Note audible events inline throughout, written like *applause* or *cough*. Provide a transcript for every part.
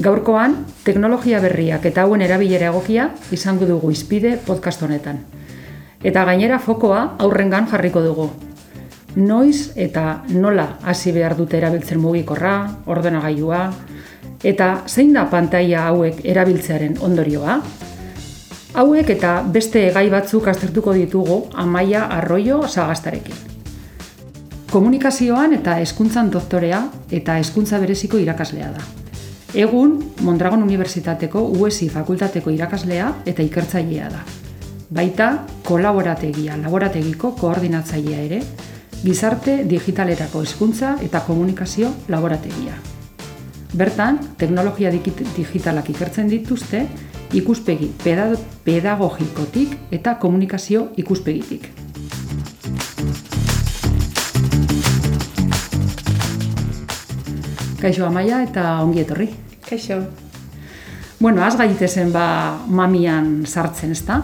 Gaurkoan, teknologia berriak eta hauen erabilera egokia izango dugu izpide podcast honetan. Eta gainera fokoa aurrengan jarriko dugu. Noiz eta nola hasi behar dute erabiltzen mugikorra, ordenagailua, eta zein da pantaila hauek erabiltzearen ondorioa? Hauek eta beste gai batzuk aztertuko ditugu Amaia Arroio Sagastarekin. Komunikazioan eta hezkuntzan doktorea eta hezkuntza bereziko irakaslea da. Egun, Mondragon Unibertsitateko UESI fakultateko irakaslea eta ikertzailea da. Baita, kolaborategia laborategiko koordinatzailea ere, gizarte digitalerako hezkuntza eta komunikazio laborategia. Bertan, teknologia digitalak ikertzen dituzte, ikuspegi pedagogikotik eta komunikazio ikuspegitik. Kaixo Amaia eta ongi etorri. Kaixo. Bueno, az gaitezen ba mamian sartzen, ezta?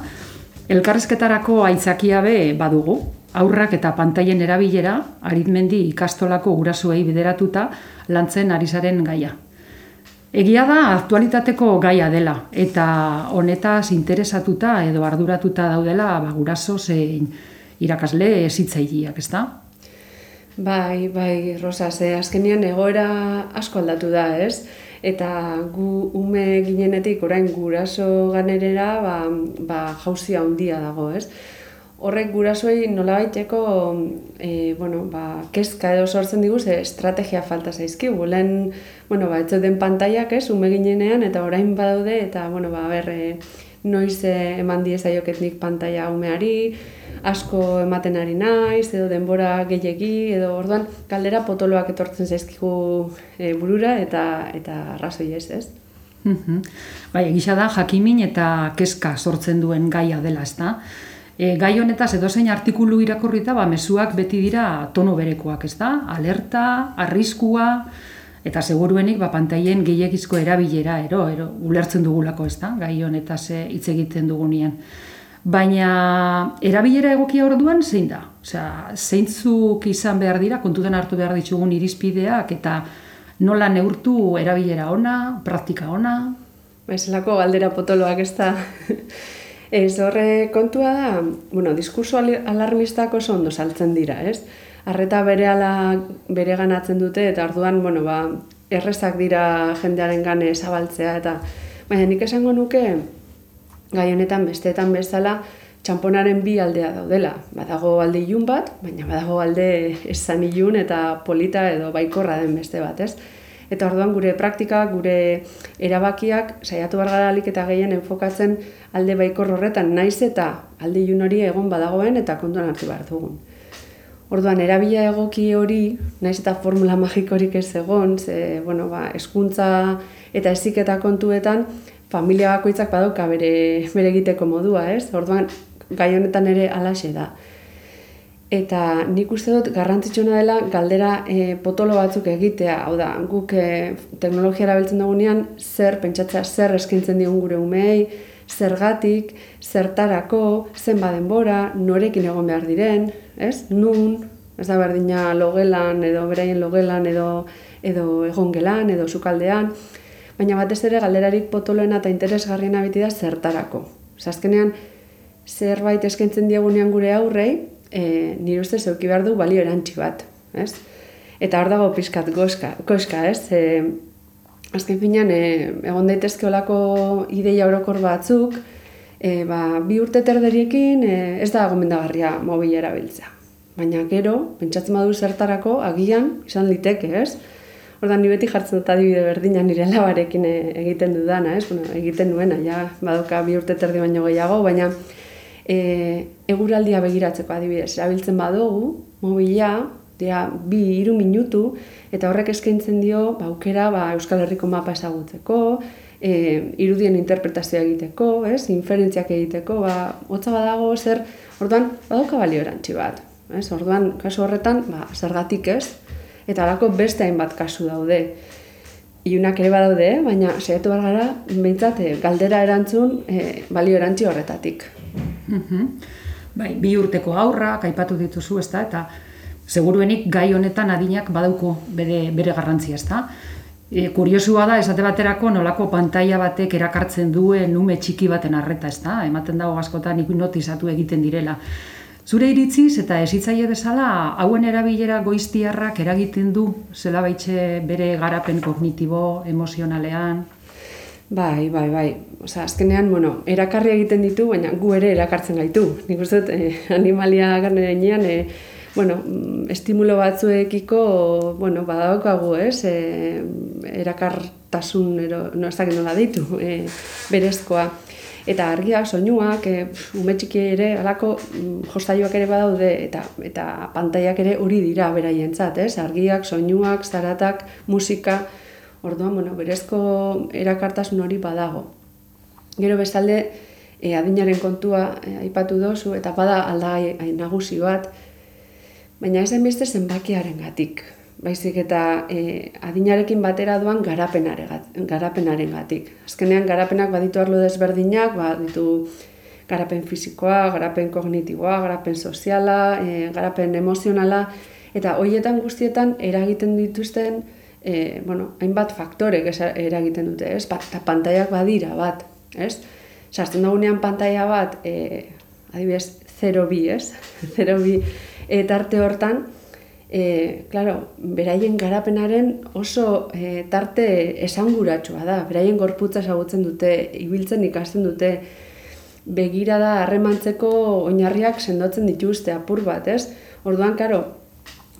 Elkarrezketarako aitzakia be badugu. Aurrak eta pantailen erabilera aritmendi ikastolako gurasuei bideratuta lantzen arizaren gaia. Egia da aktualitateko gaia dela eta honetaz interesatuta edo arduratuta daudela ba guraso zein irakasle ezitzaileak, ezta? Bai, bai, Rosa, ze azkenean egoera asko aldatu da, ez? Eta gu ume ginenetik orain guraso ganerera, ba, ba jauzia handia dago, ez? Horrek gurasoei nola baiteko, e, bueno, ba, kezka edo sortzen digu, ze estrategia falta zaizki, gulen, bueno, ba, den pantaiak, ez, ume ginenean, eta orain badaude, eta, bueno, ba, berre, noiz eman diezaioketnik pantaia umeari, asko ematen ari naiz, edo denbora gehiegi, edo orduan kaldera potoloak etortzen zaizkigu e, burura eta eta arrazoi ez, ez? Mhm. Bai, egisa da jakimin eta kezka sortzen duen gaia dela, ezta? E, gai honetaz edozein artikulu irakurrita, ba mezuak beti dira tono berekoak, ezta? Alerta, arriskua eta seguruenik ba pantailen gehiegizko erabilera ero, ero ulertzen dugulako, ezta? Gai honetaz eh, hitz egiten dugunean. Baina erabilera egokia orduan zein da? Osea, zeintzuk izan behar dira, kontutan hartu behar ditugun irizpideak eta nola neurtu erabilera ona, praktika ona? Ezelako galdera potoloak ez da. *laughs* ez horre kontua da, bueno, diskurso alarmistak oso ondo saltzen dira, ez? Arreta bere ala bere ganatzen dute eta orduan, bueno, ba, errezak dira jendearen gane zabaltzea eta baina nik esango nuke, gai honetan besteetan bezala txamponaren bi aldea daudela. Badago alde ilun bat, baina badago alde esan ilun eta polita edo baikorra den beste bat, ez? Eta orduan gure praktika, gure erabakiak saiatu alik eta gehien enfokatzen alde baikor horretan naiz eta alde ilun hori egon badagoen eta kontuan hartu behar dugun. Orduan, erabila egoki hori, naiz eta formula magikorik ez egon, ze, bueno, ba, eskuntza eta eziketa kontuetan, familia bakoitzak badauka bere, bere egiteko modua, ez? Orduan, gai honetan ere alaxe da. Eta nik uste dut garrantzitsuna dela galdera e, potolo batzuk egitea, hau da, guk e, teknologia erabiltzen dugunean zer pentsatzea zer eskaintzen digun gure umei, zergatik, zertarako, zen denbora, norekin egon behar diren, ez? Nun, ez da berdina logelan edo beraien logelan edo edo egongelan edo sukaldean baina batez ere galderarik potoloena eta interesgarriena biti da zertarako. Zazkenean, zerbait eskaintzen diagunean gure aurrei, e, nire uste zeuki behar du balio erantzi bat, ez? Eta hor dago pizkat goska, koska, ez? E, azken finean, e, egon daitezke olako ideia orokor batzuk, e, ba, bi urte terderiekin e, ez da gomendagarria mobil erabiltza. Baina gero, pentsatzen badu zertarako, agian, izan liteke, ez? Ordan ni beti jartzen dut adibide berdina nire labarekin e, egiten dudana, ez? Bueno, egiten nuena, ja, badoka bi urte terdi baino gehiago, baina e, eguraldia begiratzeko adibidez, erabiltzen badugu, mobila, dia, bi, iru minutu, eta horrek eskaintzen dio, ba, aukera, ba, Euskal Herriko mapa ezagutzeko, e, irudien interpretazioa egiteko, ez? Inferentziak egiteko, ba, hotza badago, zer, orduan, badoka balio erantzi bat, ez? Orduan, kasu horretan, ba, zergatik ez, eta alako beste hainbat kasu daude. Iunak ere badaude, baina saiatu behar gara, behintzat, eh, galdera erantzun, e, balio erantzi horretatik. Mhm. Bai, bi urteko aurrak aipatu dituzu, ezta? Eta seguruenik gai honetan adinak badauko bere, bere garrantzia, ezta? E, kuriosua da, esate baterako nolako pantaila batek erakartzen duen nume txiki baten arreta, ez da? Ematen dago askotan notizatu egiten direla. Zure iritziz eta ezitzaile bezala, hauen erabilera goiztiarrak eragiten du, zela baitxe bere garapen kognitibo, emozionalean? Bai, bai, bai. Osa, azkenean, bueno, erakarri egiten ditu, baina gu ere erakartzen gaitu. Nik uste eh, *laughs* animalia garnenean, eh, bueno, mm, estimulo batzuekiko, bueno, badaukagu, ez, e, erakartasun, ero, no ez nola ditu, e, berezkoa. Eta argiak, soinuak, e, ume txiki ere, alako mm, jostaiuak ere badaude, eta eta pantaiak ere hori dira beraientzat, ez? Argiak, soinuak, zaratak, musika, orduan, bueno, berezko erakartasun hori badago. Gero bestalde, e, adinaren kontua e, aipatu dozu, eta bada aldagai nagusi bat, baina ez beste zenbakiaren gatik. Baizik eta e, adinarekin batera duan garapenaren gatik. Azkenean garapenak baditu arlo desberdinak, baditu garapen fisikoa, garapen kognitiboa, garapen soziala, e, garapen emozionala, eta hoietan guztietan eragiten dituzten e, bueno, hainbat faktorek eragiten dute, ez? Ba, eta pantaiak badira bat, ez? Sartzen dagunean pantaia bat, e, adibidez, 0 ez? *laughs* 0 eta arte hortan, e, claro, beraien garapenaren oso e, tarte esanguratsua da, beraien gorputza esagutzen dute, ibiltzen ikasten dute, begira da harremantzeko oinarriak sendotzen dituzte apur bat, ez? Orduan, karo,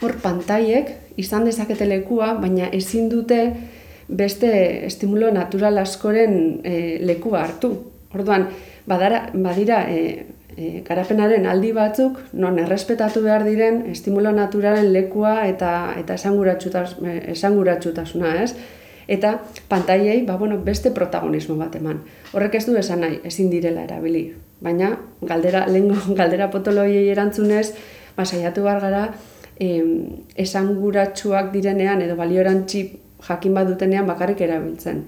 hor pantaiek izan dezakete lekua, baina ezin dute beste estimulo natural askoren e, lekua hartu. Orduan, badara, badira e, e, garapenaren aldi batzuk, non errespetatu behar diren estimulo naturalen lekua eta eta esanguratsutasuna, ez? Eta pantaiei, ba, bueno, beste protagonismo bat eman. Horrek ez du esan nahi, ezin direla erabili. Baina, galdera, lehenko *laughs* galdera potoloiei erantzunez, ba, saiatu bar gara, em, esanguratsuak direnean edo baliorantzi jakin bat dutenean bakarrik erabiltzen.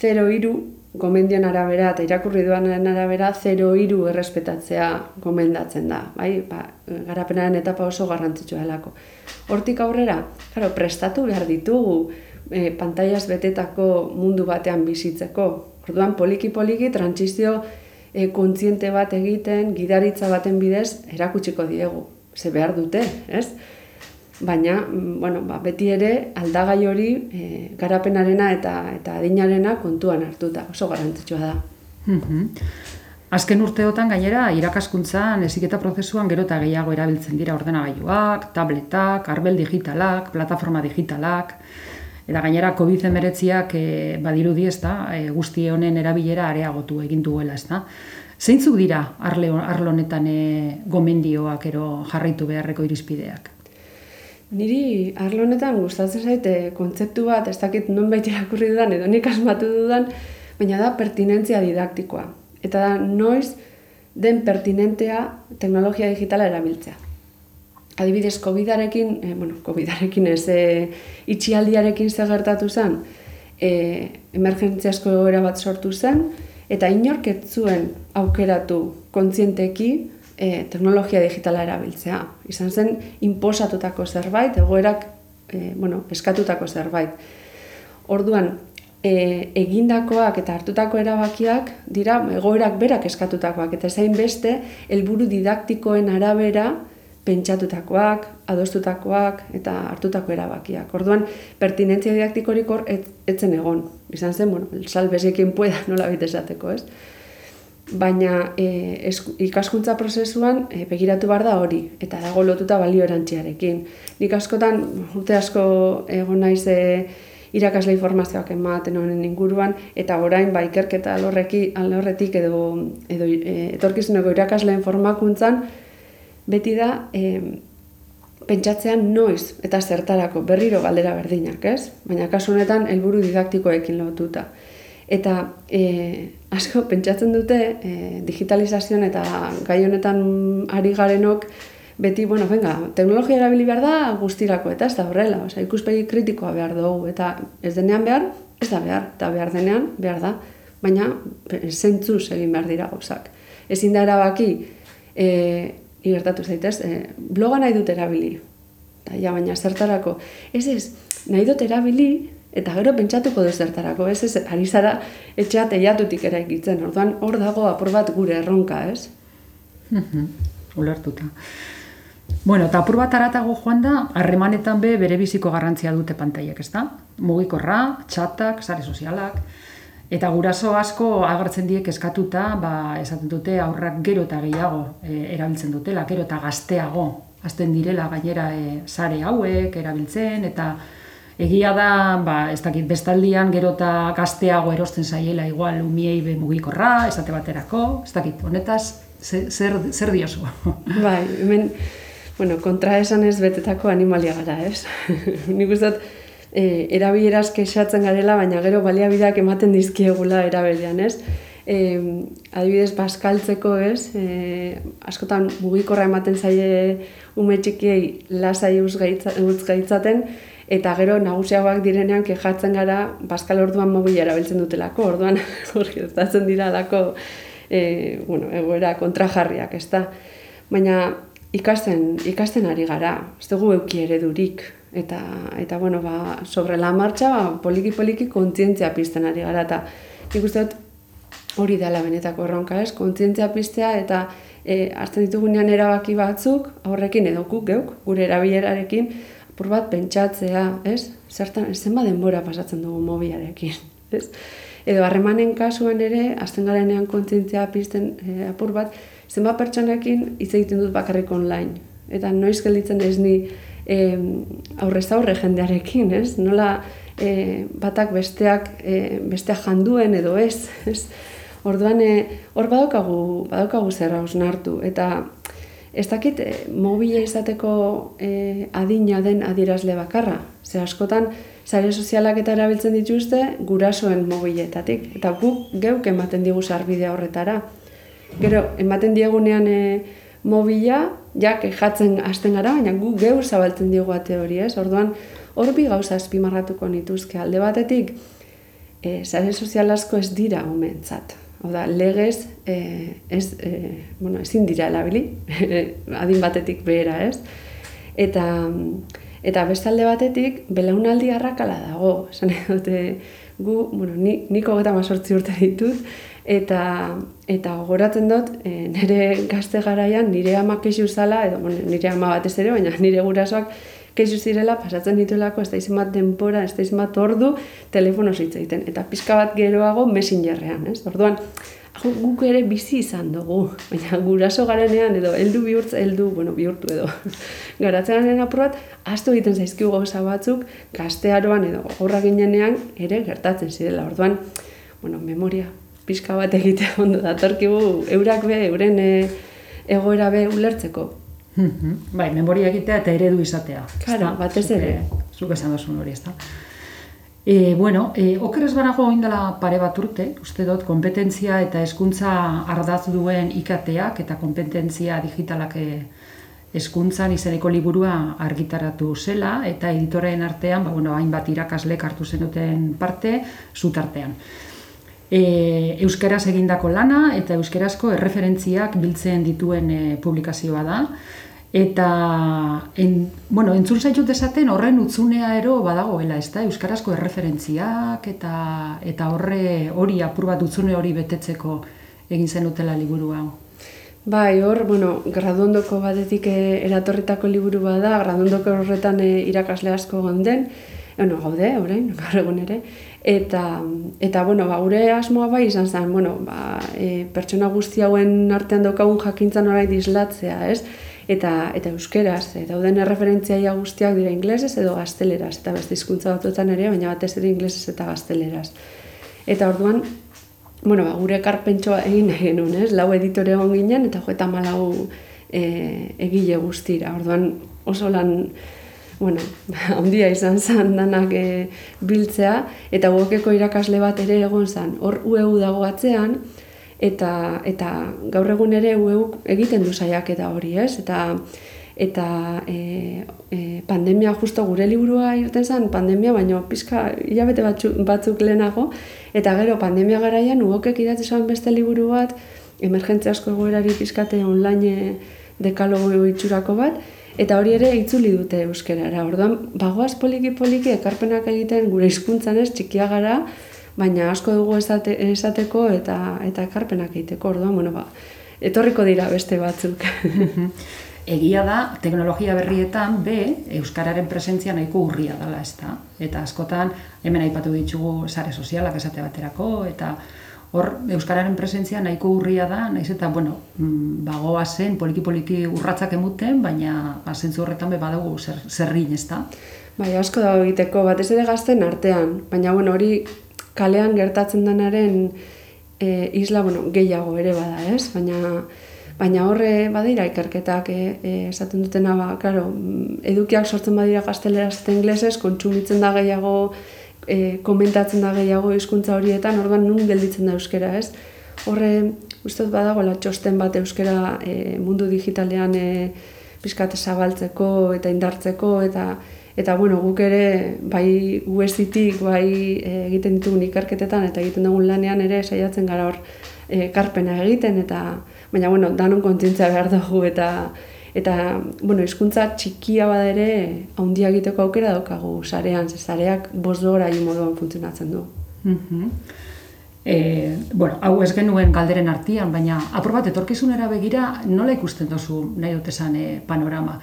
0 iru gomendian arabera eta irakurri duanaren arabera 0-3 errespetatzea gomendatzen da, bai? Ba, garapenaren etapa oso garrantzitsua delako. Hortik aurrera, claro, prestatu behar ditugu e, pantailas betetako mundu batean bizitzeko. Orduan poliki poliki trantsizio e, kontziente bat egiten, gidaritza baten bidez erakutsiko diegu. Ze behar dute, ez? Baina mm, bueno, ba, beti ere aldagai hori e, garapenarena eta eta adinarena kontuan hartuta, oso garrantzitsua da. Mhm. Azken urteotan gainera irakaskuntzan heziketa prozesuan gero eta gehiago erabiltzen dira ordenagailuak, tabletak, arbel digitalak, plataforma digitalak, eta gainera COVID-19ak e, badirudi ez e, guzti honen erabilera areagotu egin duela ez da. Zeintzuk dira arlo honetan e, gomendioak ero jarraitu beharreko irizpideak? Niri arlo honetan gustatzen zaite kontzeptu bat, ez dakit nonbait irakurri dudan edo nik asmatu dudan, baina da pertinentzia didaktikoa. Eta da noiz den pertinentea teknologia digitala erabiltzea. Adibidez, COVID-arekin, eh, bueno, COVID-arekin ez, e, itxialdiarekin zer gertatu zen, e, emergentziasko egoera bat sortu zen, eta inork zuen aukeratu kontzienteki e, teknologia digitala erabiltzea. Izan zen, inposatutako zerbait, egoerak, e, bueno, eskatutako zerbait. Orduan, e, egindakoak eta hartutako erabakiak dira egoerak berak eskatutakoak, eta zain beste, helburu didaktikoen arabera, pentsatutakoak, adostutakoak eta hartutako erabakiak. Orduan, pertinentzia didaktikorik hor etzen egon. Izan zen, bueno, salbeziekin pueda *laughs* nola esateko, ez? Baina e, ikaskuntza prozesuan e, begiratu behar da hori, eta dago lotuta balio erantziarekin. Nik askotan, urte asko egon naiz e, irakasle informazioak ematen honen inguruan, eta orain ba, ikerketa alorreki, alorretik edo, edo e, etorkizuneko irakasleen formakuntzan, beti da e, pentsatzean noiz eta zertarako berriro galdera berdinak, ez? Baina kasu honetan helburu didaktikoekin lotuta. Eta e, asko pentsatzen dute e, digitalizazioan eta gai honetan ari garenok beti, bueno, venga, teknologia erabili behar da guztirako, eta ez da horrela, oza, ikuspegi kritikoa behar dugu, eta ez denean behar, ez da behar, eta behar denean behar da, baina zentzu egin behar dira gauzak. Ezin da erabaki, e, igertatu zaitez, e, bloga nahi dut erabili, eta ja, baina zertarako, ez ez, nahi dut erabili, eta gero pentsatuko du zertarako, ez, ez, ari zara etxea teiatutik eraikitzen, orduan hor dago apur bat gure erronka, ez? Mhm, ulertuta. Bueno, eta apur bat aratago joan da, harremanetan be bere biziko garrantzia dute pantaiak, ez da? Mugikorra, txatak, sare sozialak, eta guraso asko agertzen diek eskatuta, ba, esaten dute aurrak gero eta gehiago e, erabiltzen dutela, gero eta gazteago, azten direla gainera e, sare hauek erabiltzen, eta egia da, ba, ez dakit, bestaldian gero eta gazteago erosten zaiela igual umiei be mugikorra, esate baterako, ez dakit, honetaz, zer, zer diosu? *laughs* Bai, hemen, bueno, kontra esan ez betetako animalia gara, ez? *laughs* Nik uste e, erabileraz kexatzen garela, baina gero baliabideak ematen dizkiegula erabilean, ez? E, adibidez, baskaltzeko, ez? E, askotan mugikorra ematen zaie ume txikiei lasai uz gaitzaten, eta gero nagusiagoak direnean kejatzen gara baskal orduan mobila erabiltzen dutelako, orduan *laughs* gertatzen dira lako e, bueno, egoera kontrajarriak, ez da? Baina ikasten, ikasten ari gara, ez dugu euki eredurik, eta, eta bueno, ba, sobre la marcha, ba, poliki-poliki kontzientzia pizten ari gara, eta ikusten dut hori dela benetako erronka, ez? Kontzientzia piztea eta e, hartzen ditugunean erabaki batzuk, aurrekin edo geuk, gure erabilerarekin, apur bat pentsatzea, ez? Zertan, zenba denbora pasatzen dugu mobiarekin, *laughs* ez? Edo harremanen kasuan ere, azten garenean kontzientzia pizten e, apur bat, zenba pertsonekin hitz egiten dut bakarrik online. Eta noiz gelditzen ez ni e, aurrez aurre jendearekin, ez? Nola e, batak besteak, e, besteak janduen edo ez, *laughs* ez? Orduan, e, hor badaukagu, badaukagu zerra osnartu. Eta ez dakit, e, mobile izateko e, adina den adierazle bakarra. Ze askotan, sare sozialak eta erabiltzen dituzte gurasoen mobiletatik. Eta guk geuk ematen digu sarbidea horretara. Gero, ematen diegunean e, mobila, ja, jatzen hasten gara, baina gu geu zabaltzen diegu ate hori, ez? Orduan, hor bi gauza azpimarratuko nituzke alde batetik, e, sare sozial asko ez dira omentzat. Oda, legez, e, ez, e, bueno, ezin dira elabili, *laughs* adin batetik behera, ez? Eta, eta bestalde batetik, belaunaldi harrakala dago, esan dute, gu, bueno, ni, niko geta mazortzi urte ditut, eta eta gogoratzen dut e, nire gazte garaian nire ama kexu zala edo bueno, nire ama batez ere baina nire gurasoak kexu zirela pasatzen dituelako ez da izan bat denpora ez da izan bat ordu telefono hitz egiten. Eta pizka bat geroago messengerrean ez? Orduan guk ere bizi izan dugu. Baina guraso garenean edo heldu bihurtz heldu bueno bihurtu edo. *laughs* Garatzean apur bat astu egiten zaizkigu gauza batzuk gaztearoan edo aurra ginenean ere gertatzen zirela. Orduan bueno memoria pixka bat egitea ondo datorkigu eurak be, euren e, egoera be ulertzeko. Mhm. bai, memoria egitea eta eredu izatea. Claro, batez ere. Zuk esan dozun hori, ezta. E, bueno, e, okeres banago oindala pare bat urte, uste dut, kompetentzia eta hezkuntza ardaz duen ikateak eta kompetentzia digitalak hezkuntzan izeneko liburua argitaratu zela eta editoreen artean, ba, bueno, hainbat irakaslek hartu zenuten parte, zutartean e, euskaraz egindako lana eta euskarazko erreferentziak biltzen dituen e, publikazioa da. Eta, en, bueno, entzun zaitut esaten horren utzunea ero badagoela, ez da, euskarazko erreferentziak eta eta horre hori apur bat utzune hori betetzeko egin zen utela liburu hau. Bai, hor, bueno, graduondoko batetik eh, eratorritako liburu bada, graduondoko horretan e, irakasle asko gonden, bueno, gaude, orain, gaur egun ere, eta, eta bueno, ba, gure asmoa bai izan zen, bueno, ba, e, pertsona guzti hauen artean daukagun jakintzan orai dislatzea, ez? Eta, eta euskeraz, e, dauden erreferentziaia guztiak dira inglesez edo gazteleraz, eta beste hizkuntza batzuetan ere, baina batez ere inglesez eta gazteleraz. Eta orduan, bueno, ba, gure karpentsoa egin genuen, ez? Lau editore egon ginen, eta jo eta malau e, egile guztira. Orduan, oso lan, bueno, *laughs* handia izan zen danak e, biltzea, eta gokeko irakasle bat ere egon zen, hor ueu dago atzean, eta, eta gaur egun ere ueu egiten du saiak eta hori, ez? Eta, eta e, e, pandemia justo gure liburua irten zen, pandemia, baina pizka hilabete batzuk, batzuk lehenago, eta gero pandemia garaian ugokek idatzi zuen beste liburu bat, emergentzia asko egoerari pizkate online dekalogo itxurako bat, Eta hori ere itzuli dute euskerara. Orduan, bagoaz poliki-poliki ekarpenak egiten gure hizkuntzan ez txikia gara, baina asko dugu esate, esateko eta eta ekarpenak egiteko. Orduan, bueno, ba, etorriko dira beste batzuk. Egia da, teknologia berrietan, be, Euskararen presentzia nahiko urria dela, ez da. Eta askotan, hemen aipatu ditugu sare sozialak esate baterako, eta hor euskararen presentzia nahiko urria da, naiz eta bueno, mm, bagoa zen poliki poliki urratzak emuten, baina asentzu horretan be badago zer zerrin, ezta? Bai, asko dago egiteko batez ere gazten artean, baina bueno, hori kalean gertatzen denaren e, isla, bueno, gehiago ere bada, ez? Baina baina horre badira ikerketak e, e, esaten dutena ba, claro, edukiak sortzen badira gazteleraz eta inglesez, kontsumitzen da gehiago e, komentatzen da gehiago hizkuntza horietan, orduan nun gelditzen da euskera, ez? Horre, uste badago la txosten bat euskera e, mundu digitalean e, pizkate zabaltzeko eta indartzeko eta eta bueno, guk ere bai USitik bai e, egiten ditugun ikerketetan eta egiten dugun lanean ere saiatzen gara hor e, karpena egiten eta baina bueno, danon kontzientzia behar dugu eta Eta, bueno, hizkuntza txikia bada ere, haundia egiteko aukera daukagu sarean, ze sareak bozdora moduan funtzionatzen du. Mm e, bueno, hau ez genuen galderen artian, baina apur bat etorkizunera begira nola ikusten duzu nahi dut esan e, panorama.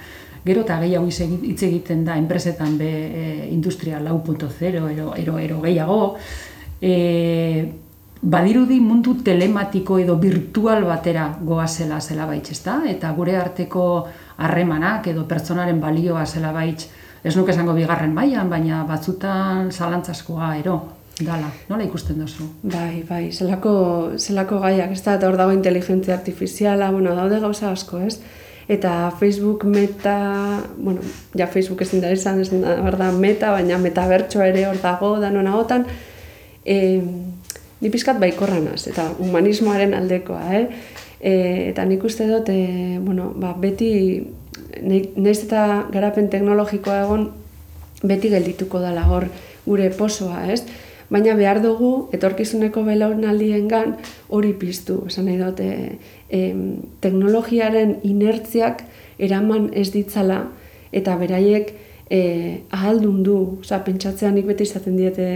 Gero eta gehiago hitz egiten da enpresetan be e, industria lau punto ero, ero, ero gehiago. E, badirudi mundu telematiko edo virtual batera goazela zela baitz, ezta? Eta gure arteko harremanak edo pertsonaren balioa zela baitz, ez nuke esango bigarren mailan, baina batzutan zalantzaskoa ero, dala, nola ikusten duzu? Bai, bai, zelako, zelako gaiak, ez da, eta hor dago inteligentzia artifiziala, bueno, daude gauza asko, ez? Eta Facebook meta, bueno, ja Facebook ezin da esan, ez da, meta, baina metabertsoa ere hor dago, danona gotan, eh, ni pizkat baikorra naz, eta humanismoaren aldekoa, eh? E, eta nik uste dut, e, bueno, ba, beti, naiz eta garapen teknologikoa egon, beti geldituko dela hor gure posoa, ez? Baina behar dugu, etorkizuneko belaunaldien gan, hori piztu, esan nahi dut, e, e, teknologiaren inertziak eraman ez ditzala, eta beraiek e, ahaldun du, oza, pentsatzean nik beti izaten diete,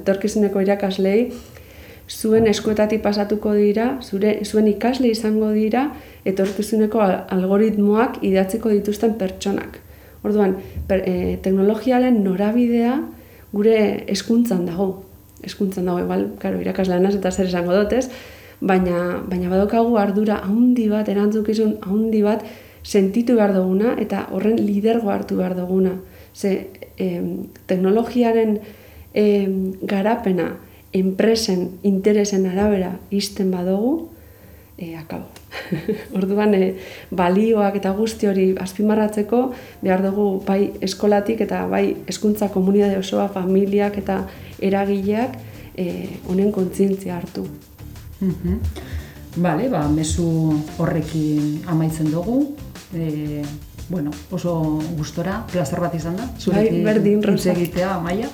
etorkizuneko irakaslei, zuen eskuetatik pasatuko dira, zure, zuen ikasle izango dira, etorkizuneko algoritmoak idatziko dituzten pertsonak. Orduan, per, e, teknologialen norabidea gure eskuntzan dago. Eskuntzan dago, igual, karo, irakasleanaz eta zer esango dotez, baina, baina badokagu ardura haundi bat, erantzukizun haundi bat, sentitu behar duguna eta horren lidergo hartu behar duguna. Ze, teknologiaren garapena, enpresen interesen arabera izten badugu, e, akabo. *laughs* Orduan, e, balioak eta guzti hori azpimarratzeko, behar dugu bai eskolatik eta bai hezkuntza komunidade osoa, familiak eta eragileak e, honen kontzientzia hartu. Mm Bale, ba, mesu horrekin amaitzen dugu. E, bueno, oso gustora, plazer bat izan da. Zurekin bai, berdin, egitea, maia.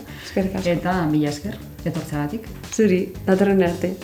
Eta mila esker etortzagatik. Zuri, datorren arte.